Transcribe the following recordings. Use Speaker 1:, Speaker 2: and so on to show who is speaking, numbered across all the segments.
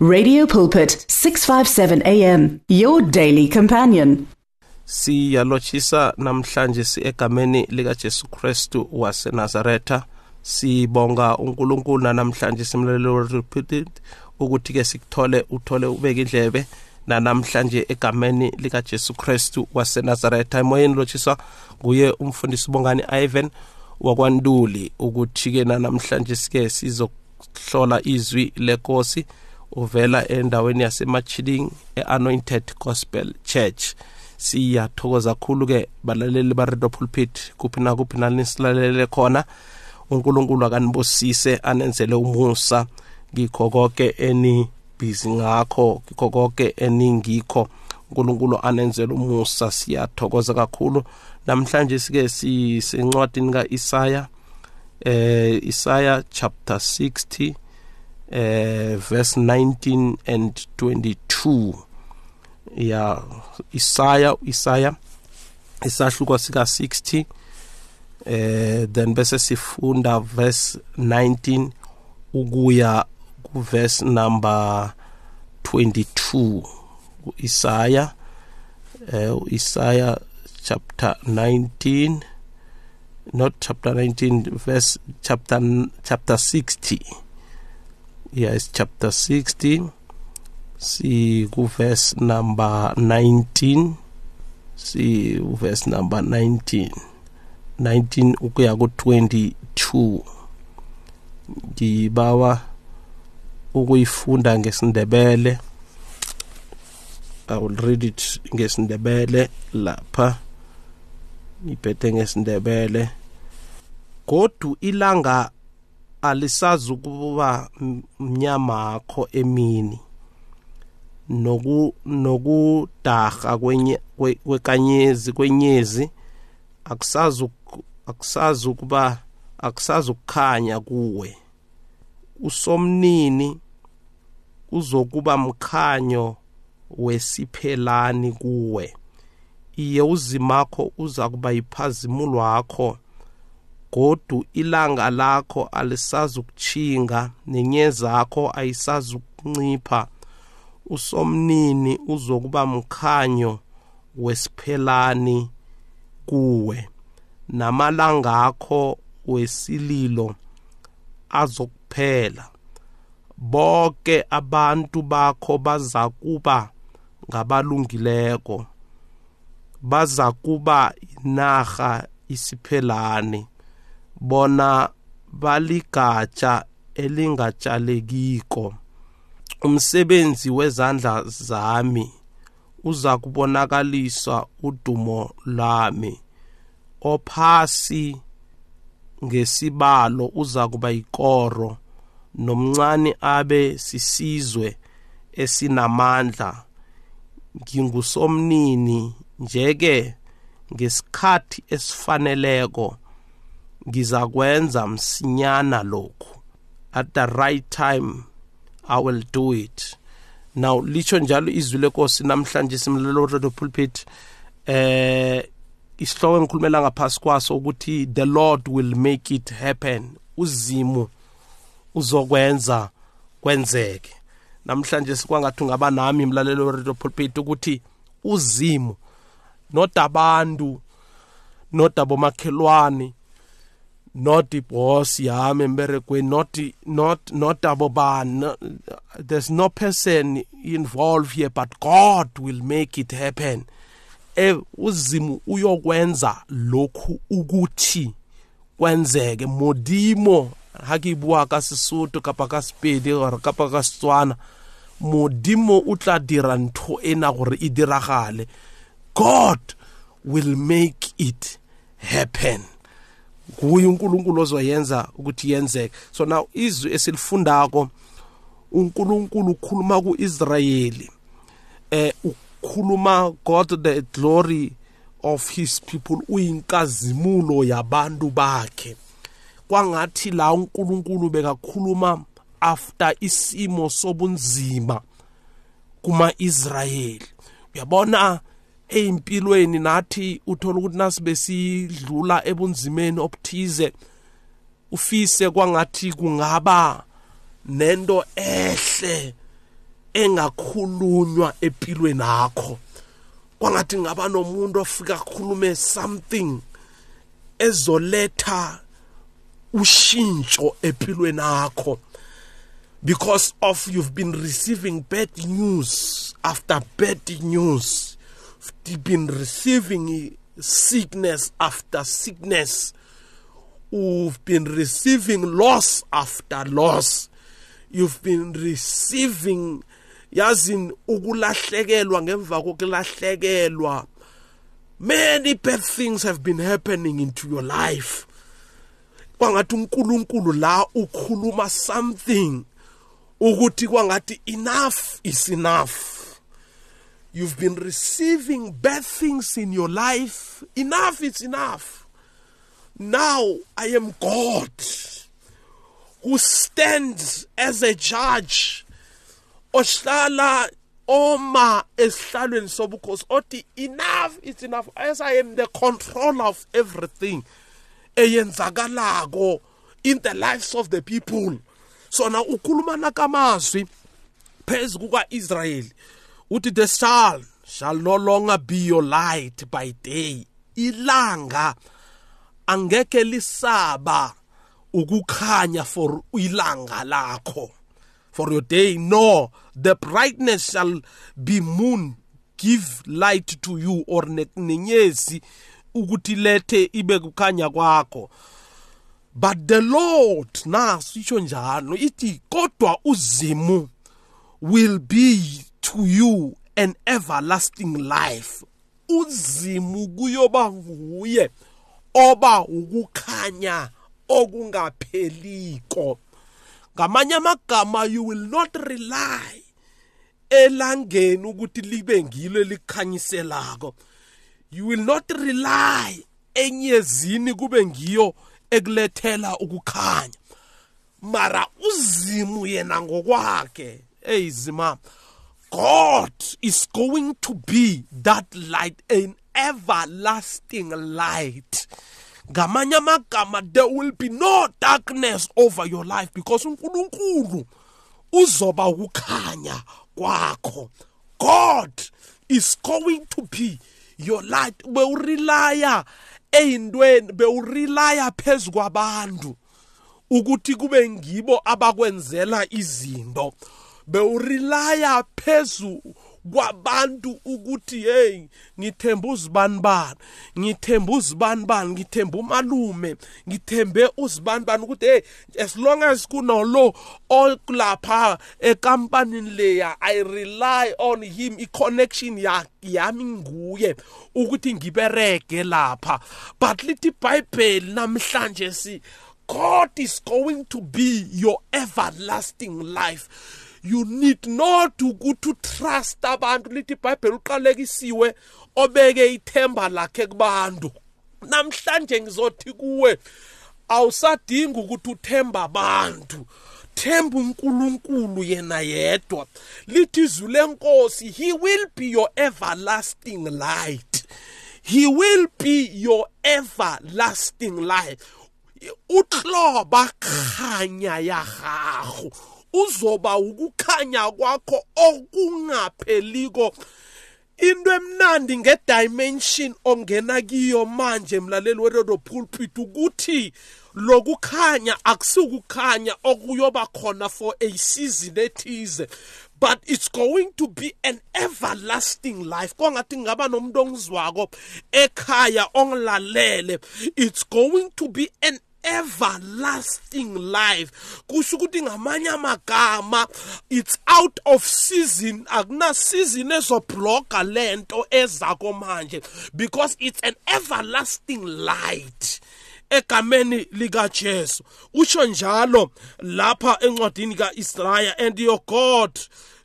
Speaker 1: Radio Pulpit 657 AM your daily companion.
Speaker 2: siyalochisa namhlanje egameni lika Jesu Kristu waseNazaretha sibonga uNkulunkulu namhlanje simlelo repeated ukuthi ke sikuthole uthole ubeke indlebe namhlanje egameni lika Jesu Kristu waseNazaretha emoyeni lochiswa nguye umfundisi bongani Ivan wakwanduli ukuthi ke namhlanje sike sizohlola izwi lenkosi uvela endaweni yasemachiding e-anointed gospel church. Siyathokoza kakhulu ke balaleli ba-radio pulpit kuphi na kuphi nanisilalele khona. Unkulunkulu akanibosise anenzele umusa. Ngikho konke enibhizi ngakho ngikho konke eningikho. Unkulunkulu anenzele umusa siyathokoza kakhulu. Namhlanje sike sisencwadini ka-isaya eh Isaiah chapter 60 uh, verse 19 and 22 ya Isaiah Isaiah isahluko sika 60 eh then bese sifunda verse 19 ukuya ku verse number 22 Isaiah uh, Isaiah chapter 19 not chapter 19 verse chapter chapter 60 yes chapter 60 see verse number 19 see verse number 19 19 ukuya ku 22 ngibawa ukuyifunda ngesindebele. I will read it ngesindebele lapha. Ngiphethe ngesindebele. Godu ilanga alisazukuba mnyamakho emini. Noku nokudaha kwenye kwekanyezi kwenyezi akusazu akusazukuba akusazukukhanya kuwe. Usomnini uzokuba mkhanyo wesiphelani kuwe. Iye uzimakho uza kuba yiphazimulo wakho godu ilanga lakho alisazukuchinga nenyezakho ayisazukuncipha. Usomnini uzokuba mkhanyo wesiphelani kuwe. Namalangakho wesililo azokuphela. Bonke abantu bakho baza kuba ngabalungileko. Baza kuba inarha isiphelane bona baligatsha elingatshalekiko umsebenzi wezandla zami uza kubonakaliswa udumo lami. Ophasi ngesibalo uza kuba ikoro nomncane abe sisizwe esinamandla. Ngingusomnini njeke ngesikhathi esifaneleko. Ngizakwenza msinyana lokhu. At the right time i will do it. Now licho njalo izwi lenkosi namhlanje simlelo radio pulpit eh isihloko engikhulumela ngaphasi kwaso ukuthi the lord will make it happen. Uzimu uzokwenza kwenzeke. Namhlanje sikwangathi ungaba nami mlalelo radio pulpit ukuthi uzimu not abantu not abomakhelwane not boss yami emberegweni not not not abo bani there's no person involved here but God will make it happen. E uzimu uyokwenza lokhu ukuthi kwenzeke. Modimo ha ke bua ka sesotho kapa ka sepedi gore kapa ka setswana modimo o tla dira ntho ena gore e diragale. God will make it happen. Nguye uNkulunkulu ozoyenza ukuthi yenzeke. So now izwi esilifundako uNkulunkulu ukhuluma kuIsrayeli eh ukhuluma God the glory of his people uyinkazimulo yabantu bakhe. Kwangathi la uNkulunkulu bekakhuluma after isimo sobunzima kuma Israyeli uyabona eyimpilweni nathi uthola ukuthi nasibe sidlula ebunzimeni obuthize ufise kwangathi kungaba nento ehle engakhulunywa empilweni yakho. Kwangathi ngaba nomuntu ofika akhulume something ezoletha ushintsho empilweni yakho. Because of you've been receiving bad news after bad news. Been receiving sickness after sickness. You've been receiving loss after loss. You've been receiving yazini ukulahlekelwa ngemva kokulahlekelwa. Many bad things have been happening into your life. Kwangathi uNkulunkulu la ukhuluma something ukuthi kwangathi enough is enough. You've been receiving bad things in your life. Enough is enough. Now i am god who stands as a judge. Ohlala oma esihlalweni sobukhosi othi enough is enough. As i am the controller of everything in the lives of the people. Sona ukhuluma nakamazwi phezu kuka-israyeli uthi the sun shall no longer be your light by day. Ilanga angeke lisaba ukukhanya for ilanga lakho. For your day no. The brightness shall be moon give light to you. Or nenyezi ukuthi lethe ibe kukhanya kwakho. But the lord naso isho njalo ithi kodwa uzimu will be to you an everlasting life. Uzimu kuyoba nguye oba ukukhanya okungapheliko ngamanye amagama you will not rely elangeni ukuthi libe ngilo elikhanyiselako you will not rely enyezini kube ngiyo ekulethela ukukhanya. Mara uzimu yena ngokwakhe. Eyizima God is going to be that light an everlasting light. Ngamanye amagama there will be no darkness over your life because uNkulunkulu uzoba ukukhanya kwakho. God is going to be your light. Bewurilaya eyintweni bewurilaya phezulu kwabantu ukuthi kube ngibo abakwenzela izinto. Bewurilaya phezu kwabantu ukuthi hey ngithemba uzibanibani ngithemba uzibanibani ngithemba umalume? Ngithembe uzibanibani ukuthi hey as long as kunolo okulapha ekampanini leya i rely on him i-connection yami nguye ukuthi ngiberege lapha. But lithi ibhayibheli namhlanje si God is going to be your everlasting life. You need not ukuthi utrust abantu. Lithi iBhayibheli uqalekisiwe obeke ithemba lakhe kubantu. Namhlanje ngizothi kuwe awusadingi ukuthi uthemba abantu. Themba uNkulunkulu yena yedwa. Lithi izwi lenkosi he will be your everlasting light. He will be your everlasting light. Utloba khanya ya gago. Uzoba ukukhanya kwakho okungapheliko into emnandi ngedimension ongena kiyo manje mlaleli weredo pulpit ukuthi lokukhanya akusikukhanya okuyoba khona for a season ethize but it's going to be an everlasting life. Kongathi ngaba nomuntu ongizwako ekhaya ongilalele it's going to be an everlasting life. Kusho ukuthi ngamanye amagama it's out of season. Akuna season ezobloga lento ezako manje because it's an everlasting light. Egameni likaJesu usho njalo lapha encwadini kaIsraya and your God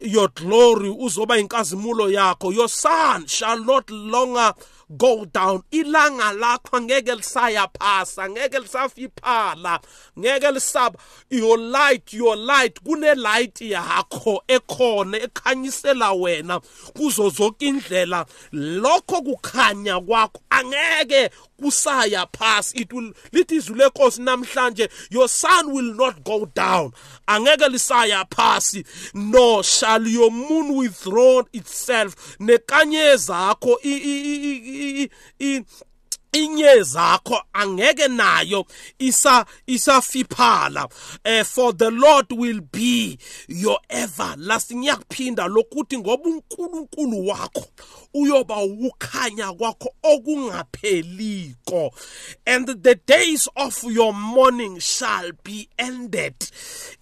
Speaker 2: your glory uzoba inkazimulo yakho. Your sun shall not longer go down. Ilanga lakho ngeke lisaya phasa ngeke lisafiphala ngeke lisaba your light your light. Kune light yakho ekhona ekhanyisela wena kuzo zonke indlela. Lokho kukhanya kwakho angeke kusaya phasi it will lithi izwi lenkosi namhlanje your sun will not go down. Angeke lisaya phasi no shall your moon withdraw itself. Nekanye zakho inye zakho angeke nayo isa isafiphala eh, for the lord will be your everlasting ngiyakuphinda lokuthi ngoba uNkulunkulu wakho uyoba ukukhanya kwakho okungapheliko. And the days of your mourning shall be ended.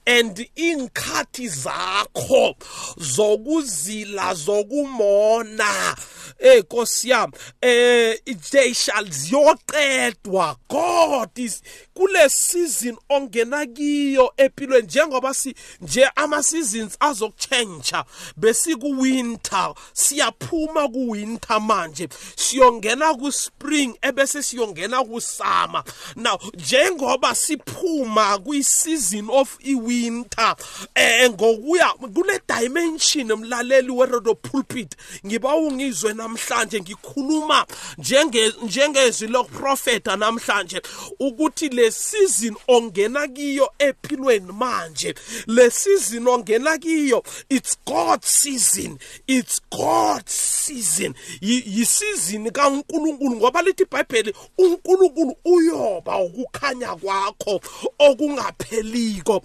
Speaker 2: And inkhathi zakho zokuzila zokumona eh Nkosi yami eh they shall ziyoqedwa. God is kule season ongena kiyo empilweni njengoba si nje ama seasons azokuchange besiku winter siyaphuma ku winter manje. Siyongena ku spring ebese siyongena ku summer now njengoba siphuma kwi season of i winter eh ngokuya kule dimension umlaleli we radio pulpit ngiba ungizwe namhlanje ngikhuluma njenge njengezwi lokuprofeta namhlanje ukuthi le season ongena kiyo ephilweni manje le season ongena kiyo it's god season it's god season. Yisizini kaNkuluNkulu ngoba lithi iBhayibheli uNkulunkulu uyoba ukukhanya kwakho okungapheliko.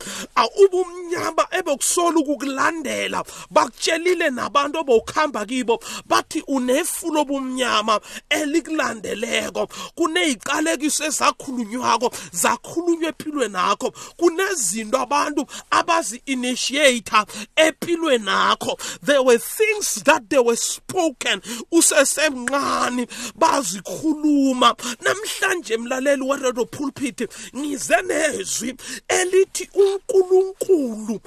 Speaker 2: Ubumnyama ebekusola ukukulandela bakutshelile nabantu obowukhamba kibo bathi unefulo obumnyama elikulandeleko. Kuneyiqalekiso ezakhulunywako zakhulunywa empilweni nakho. Kunezinto abantu abazi-initiator empilweni nakho. There were things that they were spoken usesemncane bazikhuluma. Namhlanje mlaleli weredo pulpit ngize nezwi elithi uNkulunkulu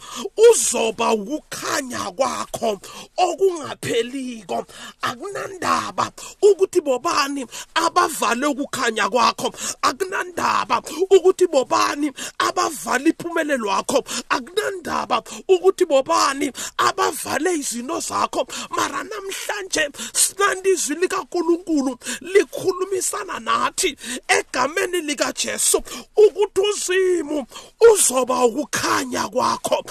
Speaker 2: uzoba ukukhanya kwakho okungapheliko. Akunandaba ukuthi bobani abavale ukukhanya kwakho. Akunandaba ukuthi bobani abavala iphumelelo yakho akunandaba ukuthi bobani abavale izinto zakho. Mara namhlanje sinandi izwi likaNkuluNkulu likhulumisana nathi egameni likaJesu ukuthi uzimu uzoba ukukhanya kwakho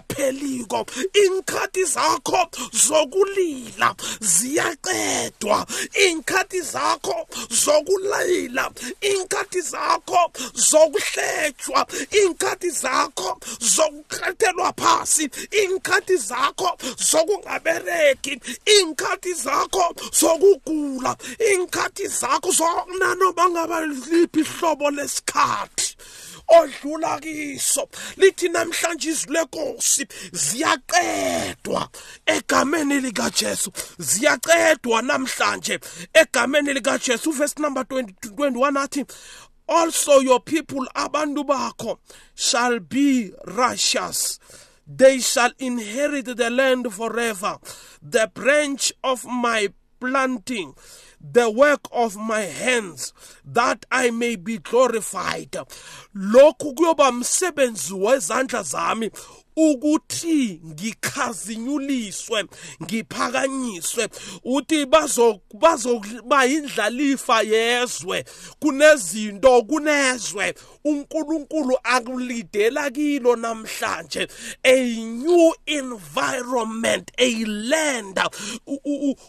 Speaker 2: okungapheliko inkhathi zakho zokulila ziyaqedwa. Inkhathi zakho zokulayila inkhathi zakho zokuhletshwa inkhathi zakho zokukhathelwa phasi inkhathi zakho zokungabereki inkhathi zakho zokugula inkhathi zakho zokunanoma ngaba liphi ihlobo lesikhathi. Odlula kiso. Lithi namhlanje izwi lenkosi ziyaqedwa. Egameni likaJesu ziyaqedwa namhlanje. Egameni likaJesu verse number 21 athi also your people abantu bakho shall be righteous. They shall inherit the land forever the branch of my planting. The work of my hands that I may be glorified. Umsebenzi wezandla zami ukuthi ngikhazinyuliswe ngiphakanyiswe uthi bazo bazoba indlalifa yezwe kunezinto kunezwe. uNkulunkulu akulidela kilo namhlanje a new environment a land.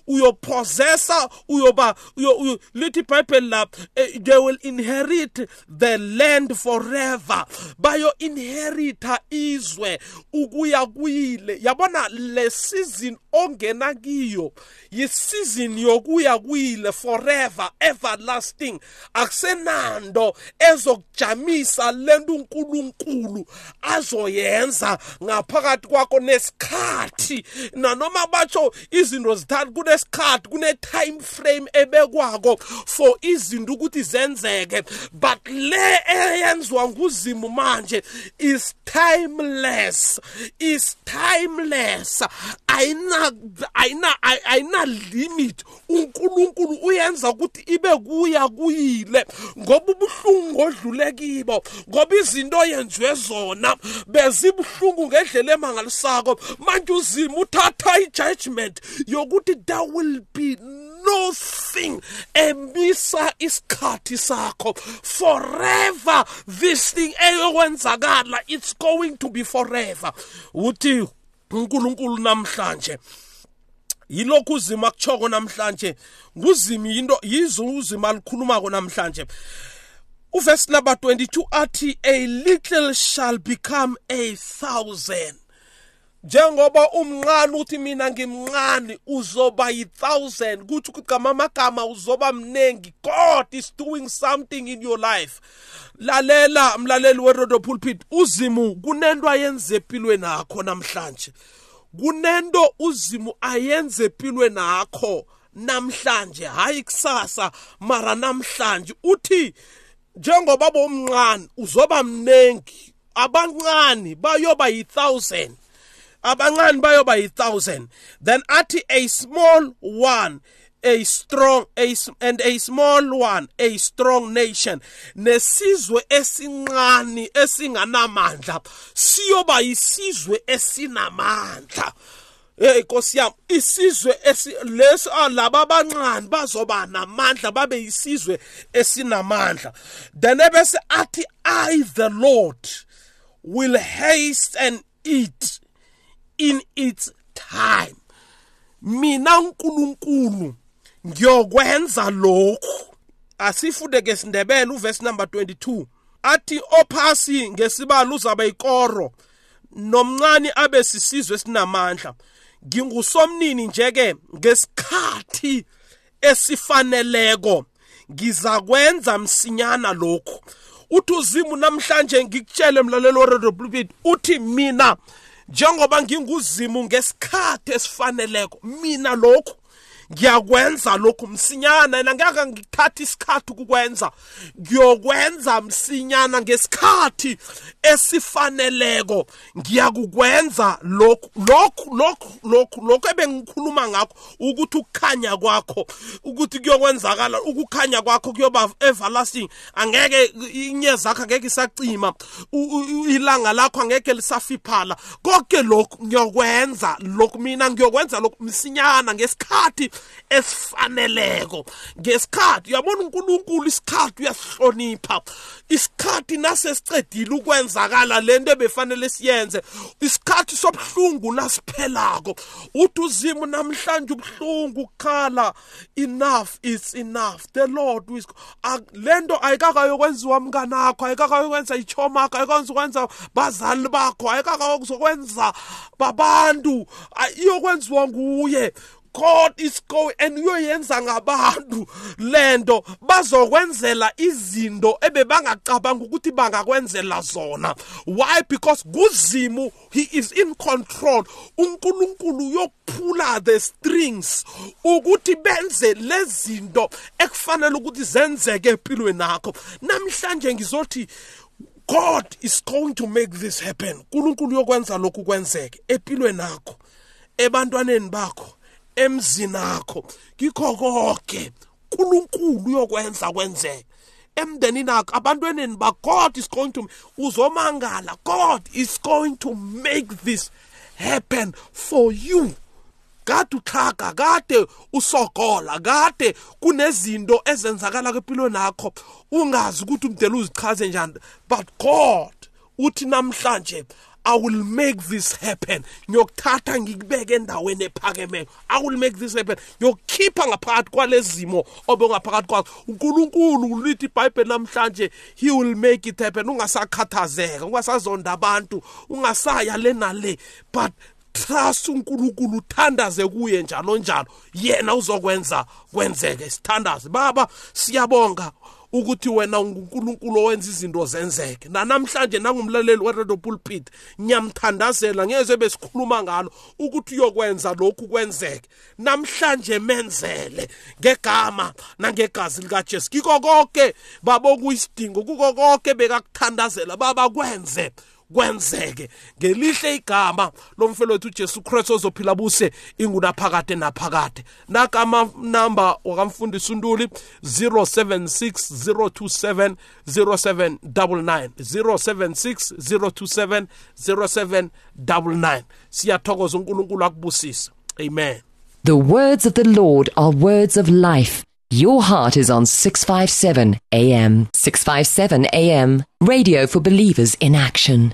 Speaker 2: Uyopossessa uyoba lithi iBhayibheli la they will inherit the land forever. Bayo inherita izwe. Ukuya kuyile. Yabona le season ongena kiyo yisizin yokuya kuyile forever everlasting. Akusenando ezokujamisa lento uNkulunkulu azoyenza ngaphakathi kwakho nesikhathi. Nanoma batsho izinto zithatha kunesikhathi kune time frame ebekwako for izinto ukuthi zenzeke but le eyenziwa nguzimu manje is timeless. Is timeless. Ayina ayina ayina limit. uNkulunkulu uyenza ukuthi ibe kuya kuyile. Ngoba ubuhlungu odlule kibo ngoba izinto yenziwe zona bezibuhlungu ngendlela emangalisako. Manje uzima uthatha ijudgment yokuthi there will be nothing emisa isikhathi sakho. Forever this thing eyokwenzakala. It's going to be forever. Uthi uNkulunkulu namhlanje yilokhu uzima kuchoko namhlanje nguzimi into yizo uzima alikhulumako namhlanje. Uverse number 22 athi a little shall become a thousand. Njengoba umnqani uthi mina ngimnqani uzoba yi-thousand kuthi ukugama amagama uzoba mnengi god is doing something in your life. Lalela mlaleli werodo pulpit uzimu kunento ayenze empilweni akho namhlanje. Kunento uzimu ayenze empilweni akho namhlanje. Hayi kusasa mara namhlanje. Uthi njengoba bomncane uzoba mnengi abancane bayoba yi-thousand. Abancane bayoba yi-thousand then athi a small one a strong a, and a small one a strong nation. Nesizwe esincane esinganamandla siyoba yisizwe esinamandla. Hey Nkosi yami isizwe lesi ah, laba abancane bazoba namandla babe yisizwe esinamandla. Then ebese athi i the lord will haste and eat in its time. Mina uNkulunkulu ngiyokwenza lokhu. Asifunde ke sindebele uverse number 22 athi ophasi ngesibalo uzaba ikoro nomncane abe sisizwe sinamandla ngingusomnini njeke ngesikhathi esifaneleko ngizakwenza msinyana lokhu. Uthi uzimu namhlanje ngikutshele mlalelo weRadio Pulpit uthi mina njengoba nginguzimu ngesikhathi esifaneleko mina lokhu ngiyakwenza lokhu msinyana yena ngeke ngithatha isikhathi ukukwenza. Ngiyokwenza msinyana ngesikhathi esifaneleko. Ngiyakukwenza lokhu lokhu lokhu lokhu lokhu ebengikhuluma ngakho ukuthi ukukhanya kwakho ukuthi kuyokwenzakala ukukhanya kwakho kuyoba everlasting. Angeke inyezi zakho angeke isacima ilanga lakho angeke lisafiphala. Konke lokhu ngiyokwenza lokhu mina ngiyokwenza lokhu msinyana ngesikhathi esifaneleko. Ngesikhathi uyabona uNkulunkulu isikhathi uyasihlonipha isikhathi nasesicedile ukwenzakala lento ebefanele siyenze isikhathi sobhlungu nasiphelako. Uthi uzimu namhlanje ubhlungu ukhala enough is enough. The lord is lento ayikakayokwenziwa mnganakho ayikakayokwenza ichomakho ayikakwenza bazali bakho ayikakayokwenza babantu iyokwenziwa nguye. God is going and uyoyenza ngabantu. Lento bazokwenzela izinto ebebangacabanga ukuthi bangakwenzela zona. Why? Because kuzimu he is in control. uNkulunkulu uyophula the strings ukuthi benze lezinto ekufanele ukuthi zenzeke empilweni nakho. Namhlanje ngizothi God is going to make this happen. uNkulunkulu uyokwenza lokhu kwenzeke empilweni nakho ebantwaneni bakho. Emzini akho. Kikho konke uNkulunkulu uyokwenza kwenzeke emndenini akho abantweneni ba God is going to uzomangala. God is going to make this happen for you. Kade uxhaga kade usokola kade kunezinto ezenzakala kwempilweni yakho ungazi ukuthi umdela uzichaze njani but God uthi namhlanje I will make this happen. Ngiyokuthatha ngikubeke endaweni ephakemeyo. I will make this happen. Ngiyokukhipha ngaphakathi kwalezimo obongaphakathi kwazo. uNkulunkulu ulithi iBhayibheli namhlanje. He will make it happen. Ungasakhathazeka ungasazonda abantu ungasaya le nale but trust uNkulunkulu uthandaze kuye njalo njalo. Yena uzokwenza kwenzeke. Sithandaze. Baba siyabonga. Ukuthi wena ungunkulunkulu owenza izinto zenzeke. Nanamhlanje nangumlaleli weRadio Pulpit ngiyamthandazela ngeze besikhuluma ngalo ukuthi uyokwenza lokhu kwenzeke. Namhlanje menzele ngegama nangegazi likaJesu. Kiko konke babo kuyisidingo kuko konke bekakuthandazela baba kwenze kwenzeke ngelihle igama lomfelo uJesu Kristu ozophila buse ingunaphakade naphakade nakama number wakamfundisi uNtuli 0760270799 0760270799 siyathokoza uNkulunkulu akubusisa amen
Speaker 3: The words of the Lord are words of life. Your heart is on 657 AM. 657 AM. Radio for believers in action.